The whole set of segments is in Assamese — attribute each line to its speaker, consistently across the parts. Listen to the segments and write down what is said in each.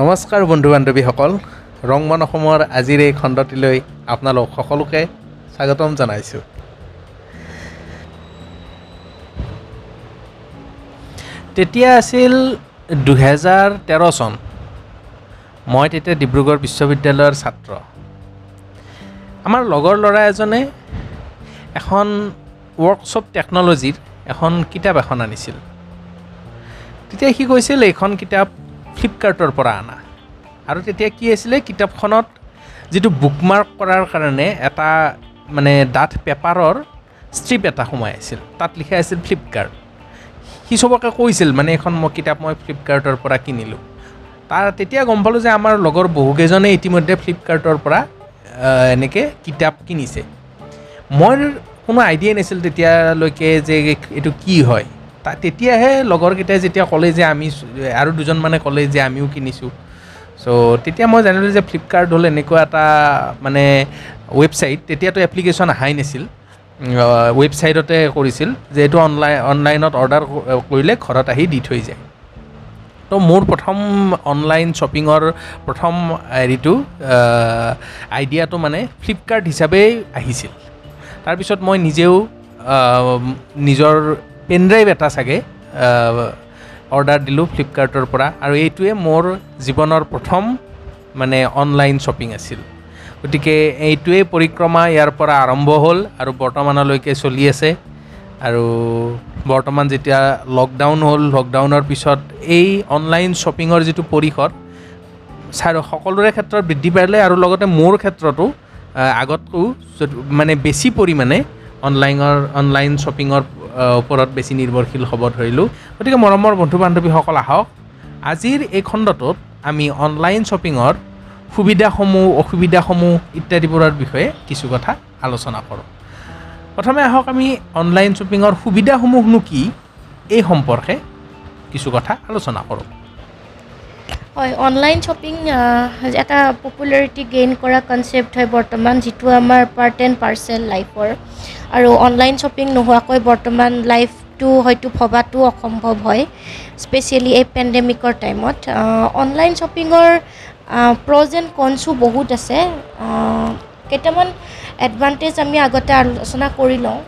Speaker 1: নমস্কাৰ বন্ধু বান্ধৱীসকল ৰংমন অসমৰ আজিৰ এই খণ্ডটিলৈ আপোনালোক সকলোকে স্বাগতম জনাইছোঁ। তেতিয়া আছিল দুহেজাৰ তেৰ চন। মই তেতিয়া ডিব্ৰুগড় বিশ্ববিদ্যালয়ৰ ছাত্ৰ। আমাৰ লগৰ ল'ৰা এজনে এখন ৱৰ্কশ্বপ টেকন'লজিৰ এখন কিতাপ এখন আনিছিল। তেতিয়া সি কৈছিল এইখন কিতাপ ফ্লিপকাৰ্টৰ পৰা অনা আৰু তেতিয়া কি আছিলে কিতাপখনত যিটো বুকমাৰ্ক কৰাৰ কাৰণে এটা মানে ডাঠ পেপাৰৰ ষ্ট্ৰিপ এটা সোমাই আছিল তাত লিখা আছিল ফ্লিপকাৰ্ট সি চবকে কৈছিল মানে এইখন মই কিতাপ মই ফ্লিপকাৰ্টৰ পৰা কিনিলোঁ। তাৰ তেতিয়া গম পালোঁ যে আমাৰ লগৰ বহুকেইজনে ইতিমধ্যে ফ্লিপকাৰ্টৰ পৰা এনেকৈ কিতাপ কিনিছে। মই কোনো আইডিয়াই নাছিল তেতিয়ালৈকে যে এইটো কি হয়। তেতিয়াহে লগৰকেইটাই যেতিয়া ক'লে যে আমি আৰু দুজনমানে ক'লে যে আমিও কিনিছোঁ। চ' তেতিয়া মই জানিলোঁ যে ফ্লিপকাৰ্ট হ'ল এনেকুৱা এটা মানে ৱেবছাইট তেতিয়াতো এপ্লিকেশ্যন অহাই নাছিল। ৱেবছাইটতে কৰিছিল যে এইটো অনলাইন অনলাইনত অৰ্ডাৰ কৰিলে ঘৰত আহি দি থৈ যায়। তো মোৰ প্ৰথম অনলাইন শ্বপিঙৰ প্ৰথম হেৰিটো আইডিয়াটো মানে ফ্লিপকাৰ্ট হিচাপেই আহিছিল। তাৰপিছত মই নিজেও নিজৰ পেনড্ৰাইভ এটা চাগে অৰ্ডাৰ দিলোঁ ফ্লিপকাৰ্টৰ পৰা আৰু এইটোৱে মোৰ জীৱনৰ প্ৰথম মানে অনলাইন শ্বপিং আছিল। গতিকে এইটোৱেই পৰিক্ৰমা ইয়াৰ পৰা আৰম্ভ হ'ল আৰু বৰ্তমানলৈকে চলি আছে। আৰু বৰ্তমান যেতিয়া লকডাউন হ'ল লকডাউনৰ পিছত এই অনলাইন শ্বপিঙৰ যিটো পৰিসৰ চাৰ সকলোৰে ক্ষেত্ৰত বৃদ্ধি পালে আৰু লগতে মোৰ ক্ষেত্ৰতো আগতকৈও মানে বেছি পৰিমাণে অনলাইনৰ অনলাইন শ্বপিঙৰ ওপৰত বেছি নিৰ্ভৰশীল হ'ব ধৰিলোঁ। গতিকে মৰমৰ বন্ধু বান্ধৱীসকল আহক আজিৰ এই খণ্ডটোত আমি অনলাইন শ্বপিঙৰ সুবিধাসমূহ অসুবিধাসমূহ ইত্যাদিবোৰৰ বিষয়ে কিছু কথা আলোচনা কৰোঁ। প্ৰথমে আহক আমি অনলাইন শ্বপিঙৰ সুবিধাসমূহনো কি এই সম্পৰ্কে কিছু কথা আলোচনা কৰোঁ।
Speaker 2: হয় অনলাইন শ্বপিং এটা পপুলাৰিটি গেইন কৰা কনচেপ্ট হয় বৰ্তমান যিটো আমাৰ পাৰ্ট এণ্ড পাৰ্চেল লাইফৰ আৰু অনলাইন শ্বপিং নোহোৱাকৈ বৰ্তমান লাইফটো হয়তো ভবাটো অসম্ভৱ হয় স্পেচিয়েলি এই পেণ্ডেমিকৰ টাইমত অনলাইন শ্বপিঙৰ প্ৰজ এণ্ড কনছো বহুত আছে। কেইটামান এডভান্টেজ আমি আগতে আলোচনা কৰি লওঁ।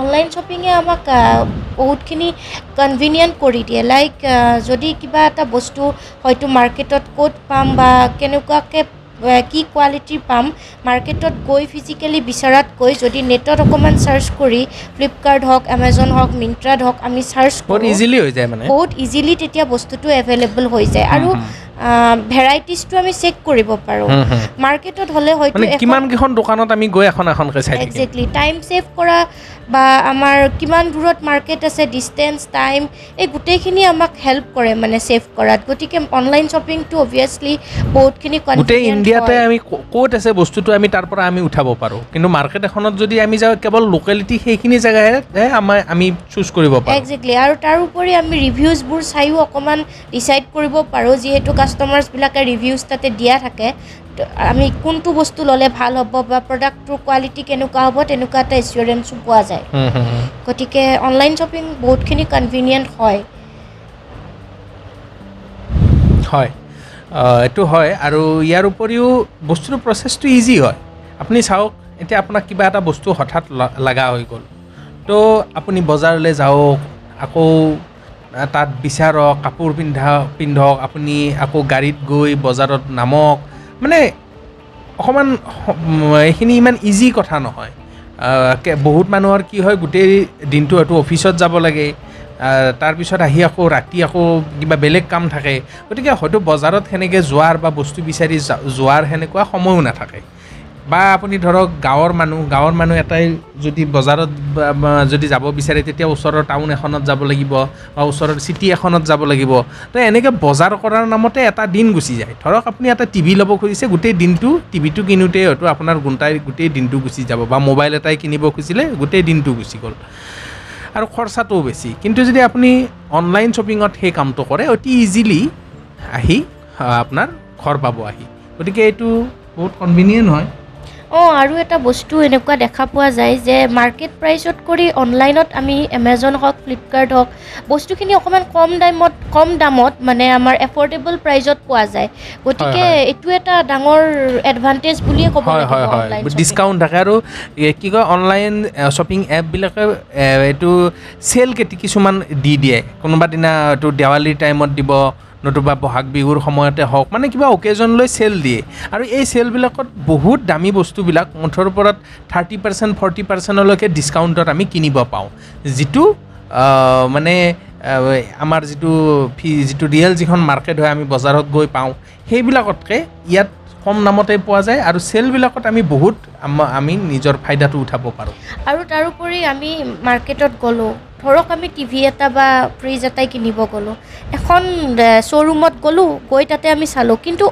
Speaker 2: অনলাইন শ্বপিঙে আমাক বহুতখিনি কনভিনিয়েণ্ট কৰি দিয়ে। লাইক যদি কিবা এটা বস্তু হয়তো মাৰ্কেটত ক'ত পাম বা কেনেকুৱাকৈ কি কোৱালিটিৰ পাম মাৰ্কেটত গৈ ফিজিকেলি বিচৰাতকৈ যদি নেটত অকণমান চাৰ্চ কৰি ফ্লিপকাৰ্ট হওক এমাজন হওক মিণ্ট্ৰাত হওক আমি চাৰ্চ
Speaker 1: বহুত
Speaker 2: কৰোঁ
Speaker 1: ইজিলি হৈ যায় মানে।
Speaker 2: বহুত ইজিলি তেতিয়া বস্তুটো এভেইলেবল হৈ যায়। আৰু ভেৰাইটিজটো আমি চেক কৰিব পাৰোঁ। মাৰ্কেটত হ'লে হয়তো
Speaker 1: মানে
Speaker 2: এখন-
Speaker 1: কিমান কেইখন দোকানত আমি গৈ এখন এখনকৈ চাই
Speaker 2: একজেক্টলি টাইম ছেভ কৰা বা আমাৰ কিমান দূৰত মাৰ্কেট আছে ডিষ্টেঞ্চ টাইম এই গোটেইখিনি আমাক হেল্প কৰে মানে ছেভ কৰাত। গতিকে অনলাইন শ্বপিংটো অভিয়াছলি বহুতখিনি
Speaker 1: গোটেই ইণ্ডিয়াতে। আমি ক'ত আছে বস্তুটো আমি তাৰ পৰা আমি উঠাব পাৰোঁ। কিন্তু মাৰ্কেট এখনত যদি আমি যাওঁ কেৱল লোকেলিটি সেইখিনি জেগাহে আমাৰ আমি চুজ কৰিব পাৰোঁ।
Speaker 2: একজেক্টলি আৰু তাৰোপৰি আমি ৰিভিউজবোৰ চাইও অকণমান ডিচাইড কৰিব পাৰোঁ যিহেতু কাষ্টমাৰ্ছবিলাকে ৰিভিউজ তাতে দিয়া থাকে। আমি কোনটো বস্তু ল'লে ভাল হ'ব বা প্ৰডাক্টটোৰ কোৱালিটি কেনেকুৱা হ'ব তেনেকুৱা এটা এচিয়ৰেঞ্চো পোৱা যায়। গতিকে অনলাইন শ্বপিং বহুতখিনি কনভিনিয়েণ্ট হয়।
Speaker 1: হয়। এইটো হয় আৰু ইয়াৰ উপৰিও বস্তুটোৰ প্ৰচেছটো ইজি হয়। আপুনি চাওক এতিয়া আপোনাক কিবা এটা বস্তু হঠাৎ লগা হৈ গ'ল। তো আপুনি বজাৰলৈ যাওক আকৌ তাত বিচাৰক কাপোৰ পিন্ধা পিন্ধক আপুনি আকৌ গাড়ীত গৈ বজাৰত নামক। মানে অকণমান এইখিনি ইমান ইজি কথা নহয়। বহুত মানুহৰ কি হয় গোটেই দিনটো হয়তো অফিচত যাব লাগে। তাৰপিছত আহি আকৌ ৰাতি আকৌ কিবা বেলেগ কাম থাকে। গতিকে হয়তো বজাৰত সেনেকৈ যোৱাৰ বা বস্তু বিচাৰি যোৱাৰ সেনেকুৱা সময়ো নাথাকে। বা আপুনি ধৰক গাঁৱৰ মানুহ গাঁৱৰ মানুহ এটাই যদি বজাৰত যদি যাব বিচাৰে তেতিয়া ওচৰৰ টাউন এখনত যাব লাগিব বা ওচৰৰ চিটি এখনত যাব লাগিব। তো এনেকৈ বজাৰ কৰাৰ নামতে এটা দিন গুচি যায়। ধৰক আপুনি এটা টিভি ল'ব খুজিছে গোটেই দিনটো টিভিটো কিনোতেই হয়তো আপোনাৰ গোটাই গোটেই দিনটো গুচি যাব বা মোবাইল এটাই কিনিব খুজিলে গোটেই দিনটো গুচি গ'ল। আৰু খৰচাটোও বেছি। কিন্তু যদি আপুনি অনলাইন শ্বপিঙত সেই কামটো কৰে অতি ইজিলি আহ, আপোনাৰ ঘৰ পাব আহি। গতিকে এইটো বহুত কনভিনিয়েণ্ট হয়।
Speaker 2: অঁ আৰু এটা বস্তু এনেকুৱা দেখা পোৱা যায় যে মাৰ্কেট প্ৰাইচত কৰি অনলাইনত আমি এমেজন হওক ফ্লিপকাৰ্ট হওক বস্তুখিনি অকণমান কম দামত কম দামত মানে আমাৰ এফৰ্ডেবল প্ৰাইজত পোৱা যায়। গতিকে। এইটো এটা ডাঙৰ এডভান্টেজ বুলিয়ে ক'ব
Speaker 1: হয় হয় হয়। ডিছকাউণ্ট থাকে আৰু কি কয় অনলাইন শ্বপিং এপবিলাকে এইটো চেল কেতি কিছুমান দি দিয়ে। কোনোবা দিনা এইটো দেৱালীৰ টাইমত দিব নতুবা বহাগ বিহুৰ সময়তে হওক মানে কিবা অকেজন লৈ চেল দিয়ে। আৰু এই চেলবিলাকত বহুত দামী বস্তুবিলাক মুঠৰ ওপৰত থাৰ্টি পাৰ্চেণ্ট ফৰ্টি পাৰ্চেণ্টলৈকে ডিছকাউণ্টত আমি কিনিব পাওঁ। যিটো মানে আমাৰ যিটো ফি যিটো ৰিয়েল যিখন মাৰ্কেট হয় আমি বজাৰত গৈ পাওঁ সেইবিলাকতকৈ ইয়াত কম দামতে পোৱা যায় আৰু চেলবিলাকত আমি বহুত আমা- নিজৰ ফাইদাটো উঠাব পাৰোঁ।
Speaker 2: আৰু তাৰোপৰি আমি মাৰ্কেটত গ'লোঁ ধৰক আমি টিভি এটা বা ফ্ৰিজ এটাই কিনিব গ'লোঁ এখন শ্ব'ৰুমত গ'লোঁ গৈ তাতে আমি চালোঁ কিন্তু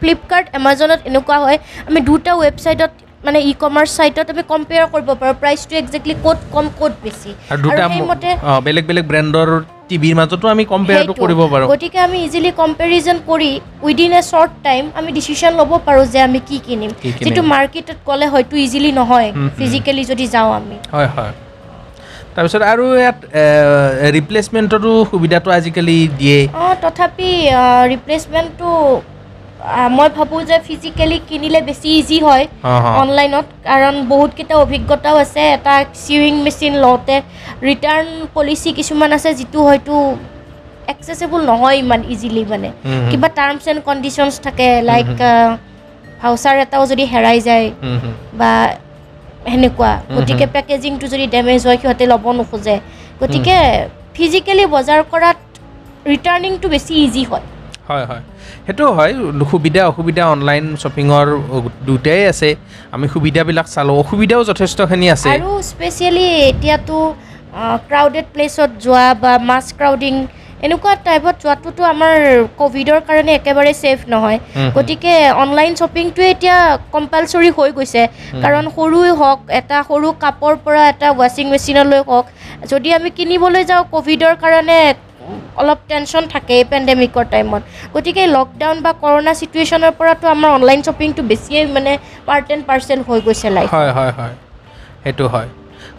Speaker 2: ফ্লিপকাৰ্ট এমাজনত এনেকুৱা হয় আমি দুটা ৱেবছাইটত মানে ই কমাৰ্চ ছাইটত আমি কম্পেয়াৰ কৰিব পাৰোঁ প্ৰাইচটো একজেক্টলি ক'ত কম ক'ত বেছি।
Speaker 1: আৰু
Speaker 2: সেইমতে
Speaker 1: বেলেগ বেলেগ ব্ৰেণ্ডৰ টিভিৰ মাজতো আমি কম্পেয়াৰটো। কৰিব পাৰোঁ
Speaker 2: গতিকে আমি ইজিলি কম্পেৰিজন কৰি উইদিন এ শ্বৰ্ট টাইম আমি ডিচিশ্যন ল'ব পাৰোঁ যে আমি কি কিনিম। যিটো মাৰ্কেটত গ'লে হয়তো ইজিলি নহয়। ফিজিকেলি যদি যাওঁ আমি
Speaker 1: হয় হয় তাৰপিছত আৰু ইয়াত ৰিপ্লেচমেণ্টৰো সুবিধাটো আজিকালি দিয়ে
Speaker 2: অঁ তথাপি ৰিপ্লেচমেণ্টটো মই ভাবোঁ যে ফিজিকেলি কিনিলে বেছি ইজি হয় অনলাইনত কাৰণ বহুতকেইটা অভিজ্ঞতাও আছে এটা চিউইং মেচিন লওঁতে। ৰিটাৰ্ণ পলিচি কিছুমান আছে যিটো হয়তো একচেচেবল নহয় ইমান ইজিলি মানে। কিবা টাৰ্মছ এণ্ড কণ্ডিশ্যনছ থাকে লাইক ভাউচাৰ এটাও যদি হেৰাই যায়। বা সেনেকুৱা। গতিকে পেকেজিংটো যদি ডেমেজ হয় সিহঁতে ল'ব নোখোজে। গতিকে ফিজিকেলি বজাৰ কৰাত ৰিটাৰ্ণিংটো বেছি ইজি হয়।
Speaker 1: হয় হয়। সেইটো হয় সুবিধা অসুবিধা অনলাইন শ্বপিঙৰ দুটাই আছে। আমি সুবিধাবিলাক চালোঁ অসুবিধাও যথেষ্টখিনি আছে।
Speaker 2: আৰু স্পেচিয়েলি এতিয়াতো ক্ৰাউডেড প্লেচত যোৱা বা মাছ ক্ৰাউডিং এনেকুৱা টাইপত যোৱাটোতো আমাৰ ক'ভিডৰ কাৰণে একেবাৰে ছেফ নহয়। গতিকে অনলাইন শ্বপিংটোৱে এতিয়া কম্পালচৰি হৈ গৈছে। কাৰণ সৰুৱে হওক এটা সৰু কাপৰ পৰা এটা ৱাশ্বিং মেচিনলৈ হওক যদি আমি কিনিবলৈ যাওঁ ক'ভিডৰ কাৰণে অলপ টেনশ্যন থাকে এই পেণ্ডেমিকৰ টাইমত গতিকে লকডাউন বা কৰোণা চিটুৱেশ্যনৰ পৰাতো আমাৰ অনলাইন শ্বপিংটো বেছিয়ে মানে পাৰ্ট এণ্ড পাৰ্চেল হৈ গৈছে লাইফ
Speaker 1: হয় হয় হয়। সেইটো হয়।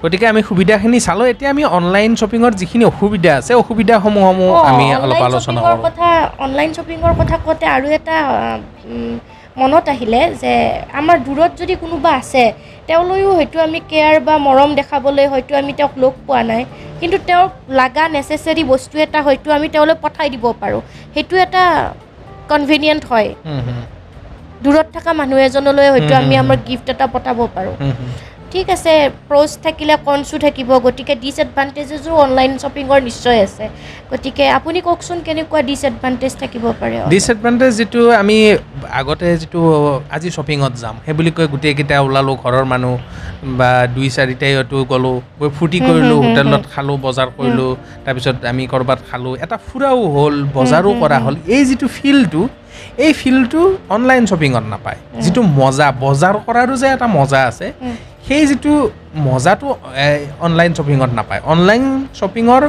Speaker 1: গতিকে আমি সুবিধাখিনি চালোঁ। এতিয়া আমি অনলাইন শ্বপিঙৰ যিখিনি অসুবিধা আছে অসুবিধাসমূহসমূহ আমি অলপ আলোচনা কৰোঁ।
Speaker 2: কথা অনলাইন শ্বপিঙৰ কথা কওঁতে আৰু এটা মনত আহিলে যে আমাৰ দূৰত যদি কোনোবা আছে তেওঁলৈও হয়তো আমি কেয়াৰ বা মৰম দেখাবলৈ হয়তো আমি তেওঁক লগ পোৱা নাই। কিন্তু তেওঁক লাগা নেচেচেৰী বস্তু এটা হয়তো আমি তেওঁলৈ পঠাই দিব পাৰোঁ। সেইটো এটা কনভিনিয়েণ্ট হয়। দূৰত থকা মানুহ এজনলৈ হয়তো আমি আমাৰ গিফ্ট এটা পঠাব পাৰোঁ। ঠিক আছে প্ৰ'জ থাকিলে কনছো থাকিব গতিকে ডিছএডভান্টেজেছো অনলাইন শ্বপিঙৰ নিশ্চয় আছে। গতিকে আপুনি কওকচোন কেনেকুৱা ডিছএডভান্টেজ থাকিব পাৰে
Speaker 1: ডিছএডভান্টেজ যিটো আমি আগতে যিটো আজি শ্বপিঙত যাম সেই বুলি কৈ গোটেইকেইটা ওলালোঁ ঘৰৰ মানুহ বা দুই চাৰিটাই হয়তো গ'লোঁ গৈ ফূৰ্তি কৰিলোঁ হোটেলত খালোঁ বজাৰ কৰিলোঁ তাৰপিছত আমি ক'ৰবাত খালোঁ এটা ফুৰাও হ'ল বজাৰো কৰা। হ'ল এই যিটো ফিলটো এই ফিলটো অনলাইন শ্বপিঙত নাপায়। যিটো মজা বজাৰ কৰাৰো যে এটা মজা আছে। সেই যিটো মজাটো অনলাইন শ্বপিঙত নাপায়। অনলাইন শ্বপিঙৰ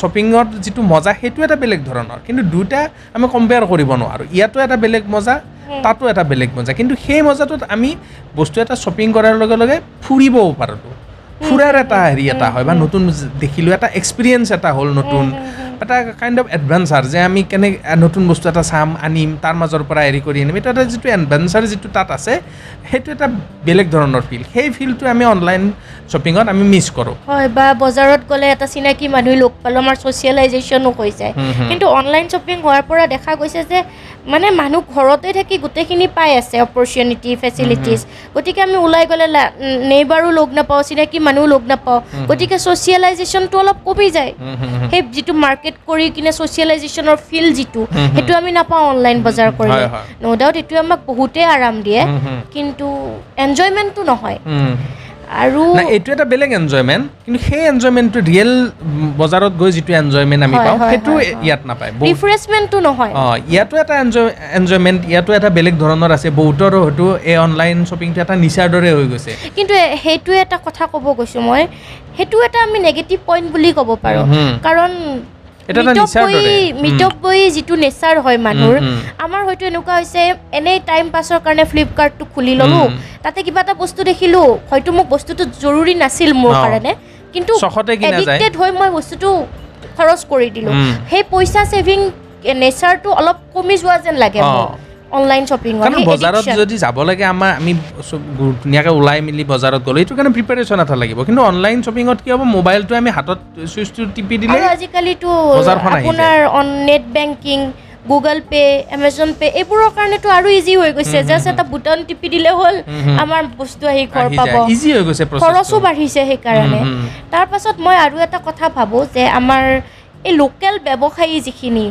Speaker 1: শ্বপিঙত যিটো মজা সেইটো এটা বেলেগ ধৰণৰ। কিন্তু দুটা আমি কম্পেয়াৰ কৰিব নোৱাৰোঁ। ইয়াতো এটা বেলেগ মজা তাতো এটা বেলেগ মজা। কিন্তু সেই মজাটোত আমি বস্তু এটা শ্বপিং কৰাৰ লগে লগে ফুৰিবও পাৰোঁতো ফুৰাৰ এটা হেৰি এটা হয় বা নতুন দেখিলোঁ এটা এক্সপিৰিয়েঞ্চ এটা হ'ল নতুন। এটা কাইণ্ড অফ এডভেঞ্চাৰ যে আমি কেনে নতুন বস্তু এটা চাম আনিম তাৰ মাজৰ পৰা হেৰি কৰি আনিম। এইটো এটা যিটো এডভেঞ্চাৰ যিটো তাত আছে সেইটো এটা বেলেগ ধৰণৰ ফিল সেই ফিলটো আমি অনলাইন শ্বপিঙত আমি মিছ কৰোঁ।
Speaker 2: হয় বা বজাৰত গ'লে এটা চিনাকি মানুহ লগ পালোঁ আমাৰ ছ'চিয়েলাইজেশ্যনো হৈ যায়। কিন্তু অনলাইন শ্বপিং হোৱাৰ পৰা দেখা গৈছে যে মানে মানুহ ঘৰতে থাকি গোটেইখিনি পাই আছে অপৰচুনিটি ফেচিলিটিজ গতিকে আমি ওলাই গ'লে নেইবাৰো লগ নাপাওঁ চিনাকি মানুহো লগ নাপাওঁ গতিকে ছ'চিয়েলাইজেশ্যনটো অলপ কমি যায়। সেই যিটো মাৰ্কেট কৰি কিনে ছ'চিয়েলাইজেশ্যনৰ ফিল যিটো। সেইটো আমি নাপাওঁ অনলাইন বজাৰ কৰিলে
Speaker 1: হয়।
Speaker 2: ন' ডাউট এইটোৱে আমাক বহুতেই আৰাম দিয়ে। কিন্তু এনজয়মেণ্টটো নহয়। আৰু
Speaker 1: এইটো এটা বেলেগ এনজয়মেণ্ট কিন্তু সেই এনজয়মেণ্টটো ৰিয়েল বজাৰত গৈ যিটো এনজয়মেণ্ট আমি পাওঁ সেইটো। ইয়াত নাপায়
Speaker 2: ৰিফ্ৰেছমেণ্টটো নহয়
Speaker 1: অঁ ইয়াতো এটা এনজয় এনজয়মেণ্ট ইয়াতো এটা বেলেগ ধৰণৰ আছে বহুতৰ হয়তো এই অনলাইন শ্বপিংটো এটা নিচাৰ দৰে হৈ গৈছে
Speaker 2: কিন্তু সেইটোৱে এটা কথা ক'ব গৈছোঁ মই সেইটো এটা আমি নেগেটিভ পইণ্ট বুলি ক'ব পাৰোঁ। কাৰণ মিতব্যয়ী যিটো নেচাৰ হয় মানুহৰ। আমাৰ হয়তো এনেকুৱা হৈছে এনেই টাইম পাছৰ কাৰণে ফ্লিপকাৰ্টটো খুলি ল'লোঁ। তাতে কিবা এটা বস্তু দেখিলোঁ হয়তো মোক বস্তুটো জৰুৰী নাছিল মোৰ। কাৰণে কিন্তু এডিক্টেড হৈ মই বস্তুটো খৰচ কৰি দিলোঁ। সেই পইচা ছেভিং নেচাৰটো অলপ কমি যোৱা যেন লাগে অনলাইন শ্বপিঙত
Speaker 1: কাৰণ বজাৰত যদি যাব লাগে আমাৰ আমি ধুনীয়াকৈ ওলাই মেলি বজাৰত গ'লো এইটো কাৰণে প্ৰিপাৰেশ্যন এটা লাগিব। কিন্তু অনলাইন শ্বপিঙত কি হ'ব মোবাইলটো আমি হাতত চুইচটো টিপি দিলে
Speaker 2: আজিকালিতো আপোনাৰ net banking Google Pay' Amazon Pay' এইবোৰৰ কাৰণেতো আৰু ইজি হৈ গৈছে। জাষ্ট এটা বুটান টিপি দিলে হ'ল। আমাৰ বস্তু আহি ঘৰ পাব।
Speaker 1: ইজি হৈ গৈছে
Speaker 2: খৰচো বাঢ়িছে সেইকাৰণে।
Speaker 1: উম, উম।
Speaker 2: তাৰ পাছত মই আৰু এটা কথা ভাবোঁ যে আমাৰ এই লোকেল ব্যৱসায়ী যিখিনি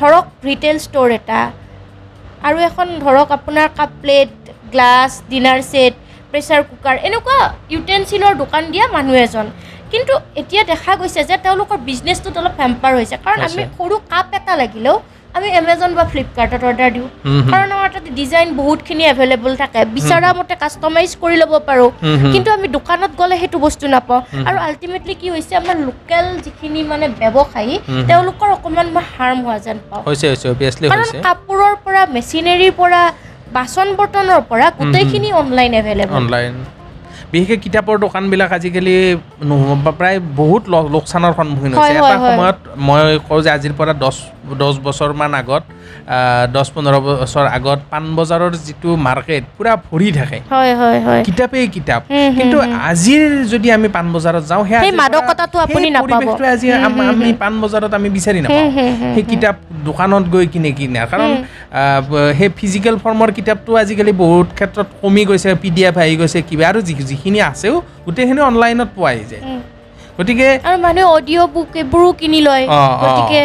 Speaker 2: ধৰক ৰিটেইল ষ্ট'ৰ এটা আৰু এখন ধৰক আপোনাৰ cup plate glass dinner set pressure cooker এনেকুৱা ইউটেনচিলৰ দোকান দিয়া মানুহ এজন কিন্তু এতিয়া দেখা গৈছে যে তেওঁলোকৰ বিজনেছটোত অলপ হেম্পাৰ হৈছে কাৰণ আমি। সৰু কাপ এটা লাগিলেও আমি এমেজন বা ফ্লিপকাৰ্টত অৰ্ডাৰ দিওঁ। কাৰণ আমাৰ তাতে ডিজাইন বহুতখিনি এভেইলেবল থাকে। বিচৰা মতে কাষ্টমাইজ কৰি ল'ব পাৰোঁ। কিন্তু আমি দোকানত গ'লে সেইটো বস্তু নাপাওঁ। আৰু আল্টিমেটলি কি হৈছে আমাৰ লোকেল যিখিনি মানে ব্যৱসায়ী। তেওঁলোকৰ অকণমান মই হাৰ্ম হোৱা যেন পাওঁ। কাৰণ কাপোৰৰ পৰা মেচিনেৰীৰ পৰা বাচন বৰ্তনৰ পৰা গোটেইখিনি অনলাইন এভেইলেবল
Speaker 1: অনলাইন বিশেষকৈ কিতাপৰ দোকানবিলাক আজিকালি প্ৰায় বহুত লোকচানৰ সন্মুখীন হৈছে এটা। সময়ত মই কওঁ যে আজিৰ পৰা দহ দহ বছৰমান আগত দহ পোন্ধৰ বছৰ আগত পাণবজাৰৰ যিটো মাৰ্কেট পূৰা ভৰি থাকে কিতাপেই কিতাপ কিন্তু। আজিৰ যদি আমি পাণবজাৰত যাওঁ
Speaker 2: সেই মাদকতাটো আপুনি।
Speaker 1: পৰিৱেশটো আজি আম-। পাণবজাৰত আমি বিচাৰি নাপাওঁ সেই কিতাপ দোকানত গৈ কিনে কিনে কাৰণ সেই ফিজিকেল ফৰ্মৰ কিতাপটো আজিকালি বহুত ক্ষেত্ৰত কমি গৈছে পি ডি এফ আহি গৈছে কিবা আৰু যি- যিখিনি আছেও গোটেইখিনি অনলাইনত পোৱাই যায়। গতিকে
Speaker 2: আৰু মানুহে অডিঅ' বুক এইবোৰো কিনি লয়। গতিকে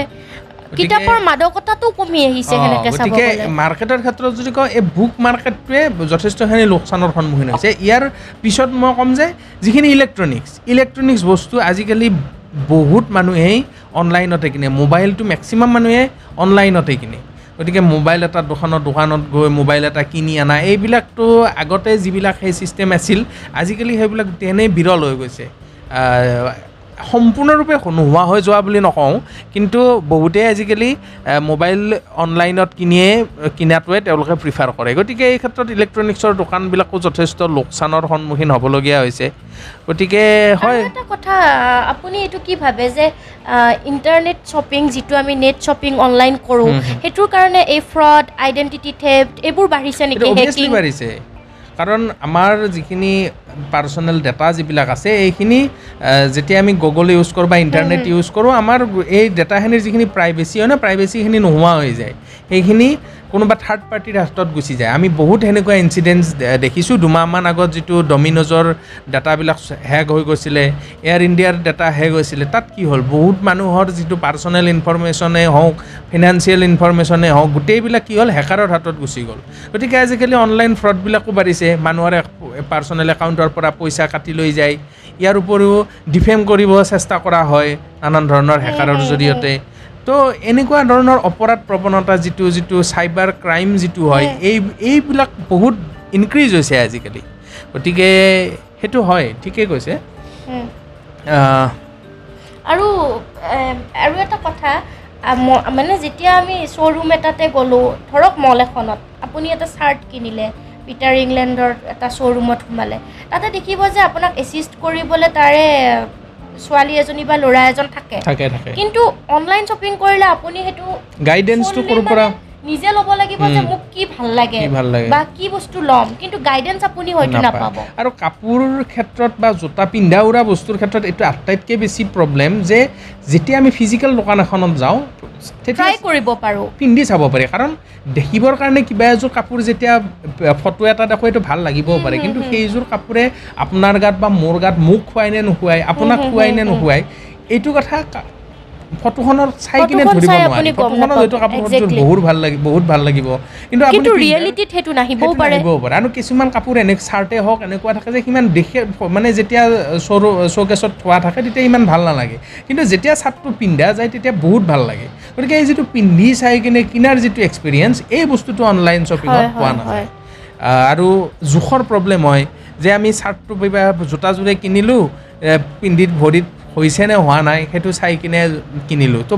Speaker 2: কিতাপৰ মাদকতাটো কমি আহিছে
Speaker 1: অ,
Speaker 2: সেনেকে চাব
Speaker 1: গতিকে মাৰ্কেটৰ ক্ষেত্ৰত যদি কওঁ এই বুক মাৰ্কেটটোৱে যথেষ্টখিনি লোকচানৰ সন্মুখীন হৈছে। ইয়াৰ পিছত মই ক'ম যে যিখিনি ইলেক্ট্ৰনিক্স ইলেক্ট্ৰনিক্স বস্তু আজিকালি বহুত মানুহেই অনলাইনতে কিনে মোবাইলটো মেক্সিমাম মানুহে অনলাইনতে কিনে। গতিকে মোবাইল এটা দোকানত দোকানত গৈ মোবাইল এটা কিনি অনা এইবিলাকতো আগতে যিবিলাক সেই ছিষ্টেম আছিল আজিকালি সেইবিলাক তেনেই বিৰল হৈ গৈছে। সম্পূৰ্ণৰূপে নোহোৱা হৈ যোৱা বুলি নকওঁ কিন্তু বহুতেই আজিকালি মোবাইল অনলাইনত কিনিয়ে কিনাটোৱে তেওঁলোকে প্ৰিফাৰ কৰে। গতিকে এই ক্ষেত্ৰত ইলেক্ট্ৰনিক্সৰ দোকানবিলাকো যথেষ্ট লোকচানৰ সন্মুখীন হ'বলগীয়া হৈছে। গতিকে হয়।
Speaker 2: এটা কথা আপুনি এইটো কি ভাবে যে ইণ্টাৰনেট শ্বপিং যিটো আমি নেট শ্বপিং অনলাইন কৰোঁ। সেইটোৰ কাৰণে এই ফ্ৰড আইডেণ্টিটি থেফ্ট এইবোৰ বাঢ়িছে নেকি?
Speaker 1: বাঢ়িছে। কাৰণ আমাৰ যিখিনি পাৰ্চনেল ডাটা যিবিলাক আছে এইখিনি যেতিয়া আমি গুগল ইউজ কৰোঁ বা ইণ্টাৰনেট ইউজ কৰোঁ আমাৰ এই ডাটাখিনিৰ যিখিনি প্ৰাইভেচি হয় ন প্ৰাইভেচিখিনি নোহোৱা হৈ যায়। সেইখিনি কোনোবা থাৰ্ড পাৰ্টিৰ হাতত গুচি যায়। আমি বহুত সেনেকুৱা ইনচিডেণ্টছ দেখিছোঁ। দুমাহমান আগত যিটো ডমিন'জৰ ডাটাবিলাক হেক হৈ গৈছিলে এয়াৰ ইণ্ডিয়াৰ ডাটা হেক হৈছিলে তাত কি হ'ল? বহুত মানুহৰ যিটো পাৰ্চনেল ইনফৰমেশ্যনেই হওক ফিনান্সিয়েল ইনফৰমেশ্যনেই হওক গোটেইবিলাক কি হ'ল? হেকাৰৰ হাতত গুচি গ'ল। গতিকে আজিকালি অনলাইন ফ্ৰডবিলাকো বাঢ়িছে। মানুহৰে পাৰ্চনেল একাউণ্টৰ পৰা পইচা কাটি লৈ যায়। ইয়াৰ উপৰিও ডিফেম কৰিব চেষ্টা কৰা হয় নানান ধৰণৰ হেকাৰৰ জৰিয়তে। তো এনেকুৱা ধৰণৰ অপৰাধ প্ৰৱণতা যিটো যিটো চাইবাৰ ক্ৰাইম যিটো হয় এই এইবিলাক বহুত ইনক্ৰিজ হৈছে আজিকালি। গতিকে সেইটো হয় ঠিকেই কৈছে।
Speaker 2: আৰু আৰু এটা কথা মানে যেতিয়া আমি শ্ব'ৰুম এটাতে গ'লোঁ ধৰক মল এখনত আপুনি এটা চাৰ্ট কিনিলে পিটাৰ ইংলেণ্ডৰ এটা শ্ব'ৰুমত সোমালে। তাতে দেখিব যে আপোনাক এছিষ্ট কৰিবলৈ তাৰে ছোৱালী এজনী বা ল'ৰা এজন থাকে। কিন্তু অনলাইন শ্বপিং কৰিলে আপুনি সেইটো
Speaker 1: গাইডেঞ্চটো ক'ৰ পৰা?
Speaker 2: নিজে ল'ব লাগিব যে। মোক কি ভাল লাগে। বা কি বস্তু ল'ম। কিন্তু গাইডেঞ্চ আপুনি হয়তো। নাপাব।
Speaker 1: আৰু কাপোৰ ক্ষেত্ৰত বা জোতা পিন্ধা উৰা বস্তুৰ ক্ষেত্ৰত এইটো আটাইতকৈ বেছি প্ৰব্লেম যে যেতিয়া আমি ফিজিকেল দোকান এখনত যাওঁ
Speaker 2: ট্ৰাই কৰিব পাৰোঁ।
Speaker 1: পিন্ধি চাব পাৰি। কাৰণ দেখিবৰ কাৰণে কিবা এযোৰ কাপোৰ যেতিয়া ফটো এটা দেখো এইটো ভাল লাগিবও পাৰে। কিন্তু সেইযোৰ কাপোৰে আপোনাৰ গাত বা মোৰ গাত মোক খুৱাই নে নোখুৱাই আপোনাক খুৱাই নে নোখুৱাই এইটো কথা ফটোখনত চাই কিনে ধৰিব নোৱাৰি। ফটোখনত। হয়তো কাপোৰযোৰ. বহুত ভাল লাগিব বহুত ভাল লাগিব। কিন্তু আপুনি
Speaker 2: কিন্তু ৰিয়েলিটিত সেইটো নাহিবও
Speaker 1: সেইটো
Speaker 2: পাৰে।
Speaker 1: নাহিবও পাৰে। আৰু কিছুমান কাপোৰ এনে চাৰ্টে হওক এনেকুৱা থাকে যে সিমান দেখে মানে যেতিয়া শ্ব'ৰু শ্ব'কেছত থোৱা থাকে তেতিয়া ইমান ভাল নালাগে। কিন্তু যেতিয়া চাৰ্টটো পিন্ধা যায় তেতিয়া বহুত ভাল লাগে। গতিকে এই যিটো পিন্ধি চাই কিনে কিনাৰ যিটো এক্সপিৰিয়েঞ্চ এই বস্তুটো অনলাইন শ্বপিঙত পোৱা নাযায়। আৰু জোখৰ প্ৰব্লেম হয় যে আমি চাৰ্টটো জোতাযোৰে কিনিলোঁ এ, পিন্ধি ভৰিত হৈছে নে হোৱা নাই সেইটো চাই কিনে কিনিলোঁ। তো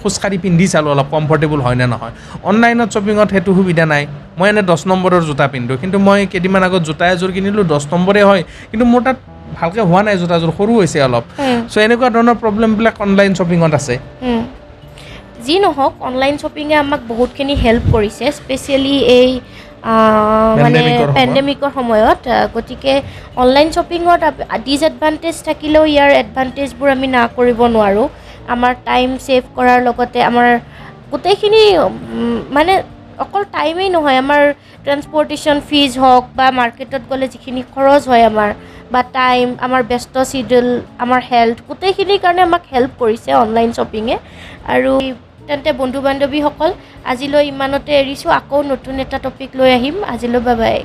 Speaker 1: খোজকাঢ়ি পিন্ধি চালোঁ অলপ কমফৰ্টেবল হয় নে নহয়। অনলাইনত শ্বপিঙত সেইটো সুবিধা নাই। মই এনেই দহ নম্বৰৰ জোতা পিন্ধোঁ। কিন্তু মই কেইদিনমান আগত জোতা এযোৰ কিনিলোঁ দহ নম্বৰে হয়। কিন্তু মোৰ তাত ভালকৈ হোৱা নাই জোতাযোৰ সৰু হৈছে অলপ। চ' এনেকুৱা ধৰণৰ প্ৰব্লেমবিলাক অনলাইন শ্বপিঙত আছে।
Speaker 2: যি নহওক অনলাইন শ্বপিঙে আমাক বহুতখিনি হেল্প কৰিছে স্পেচিয়েলি এই মানে। পেণ্ডেমিকৰ সময়ত গতিকে অনলাইন শ্বপিঙত ডিছএডভান্টেজ থাকিলেও ইয়াৰ এডভান্টেজবোৰ আমি না কৰিব নোৱাৰোঁ আমাৰ টাইম ছেভ কৰাৰ লগতে আমাৰ গোটেইখিনি মানে অকল টাইমেই নহয় আমাৰ ট্ৰেন্সপৰ্টেশ্যন ফিজ হওক বা মাৰ্কেটত গ'লে যিখিনি খৰচ হয় আমাৰ বা টাইম আমাৰ ব্যস্ত চিডিউল আমাৰ হেল্থ গোটেইখিনিৰ কাৰণে আমাক হেল্প কৰিছে অনলাইন শ্বপিঙে আৰু তেন্তে বন্ধু বান্ধৱীসকল আজিলৈ ইমানতে এৰিছোঁ। আকৌ নতুন এটা টপিক লৈ আহিম। আজিলৈ বাই বাই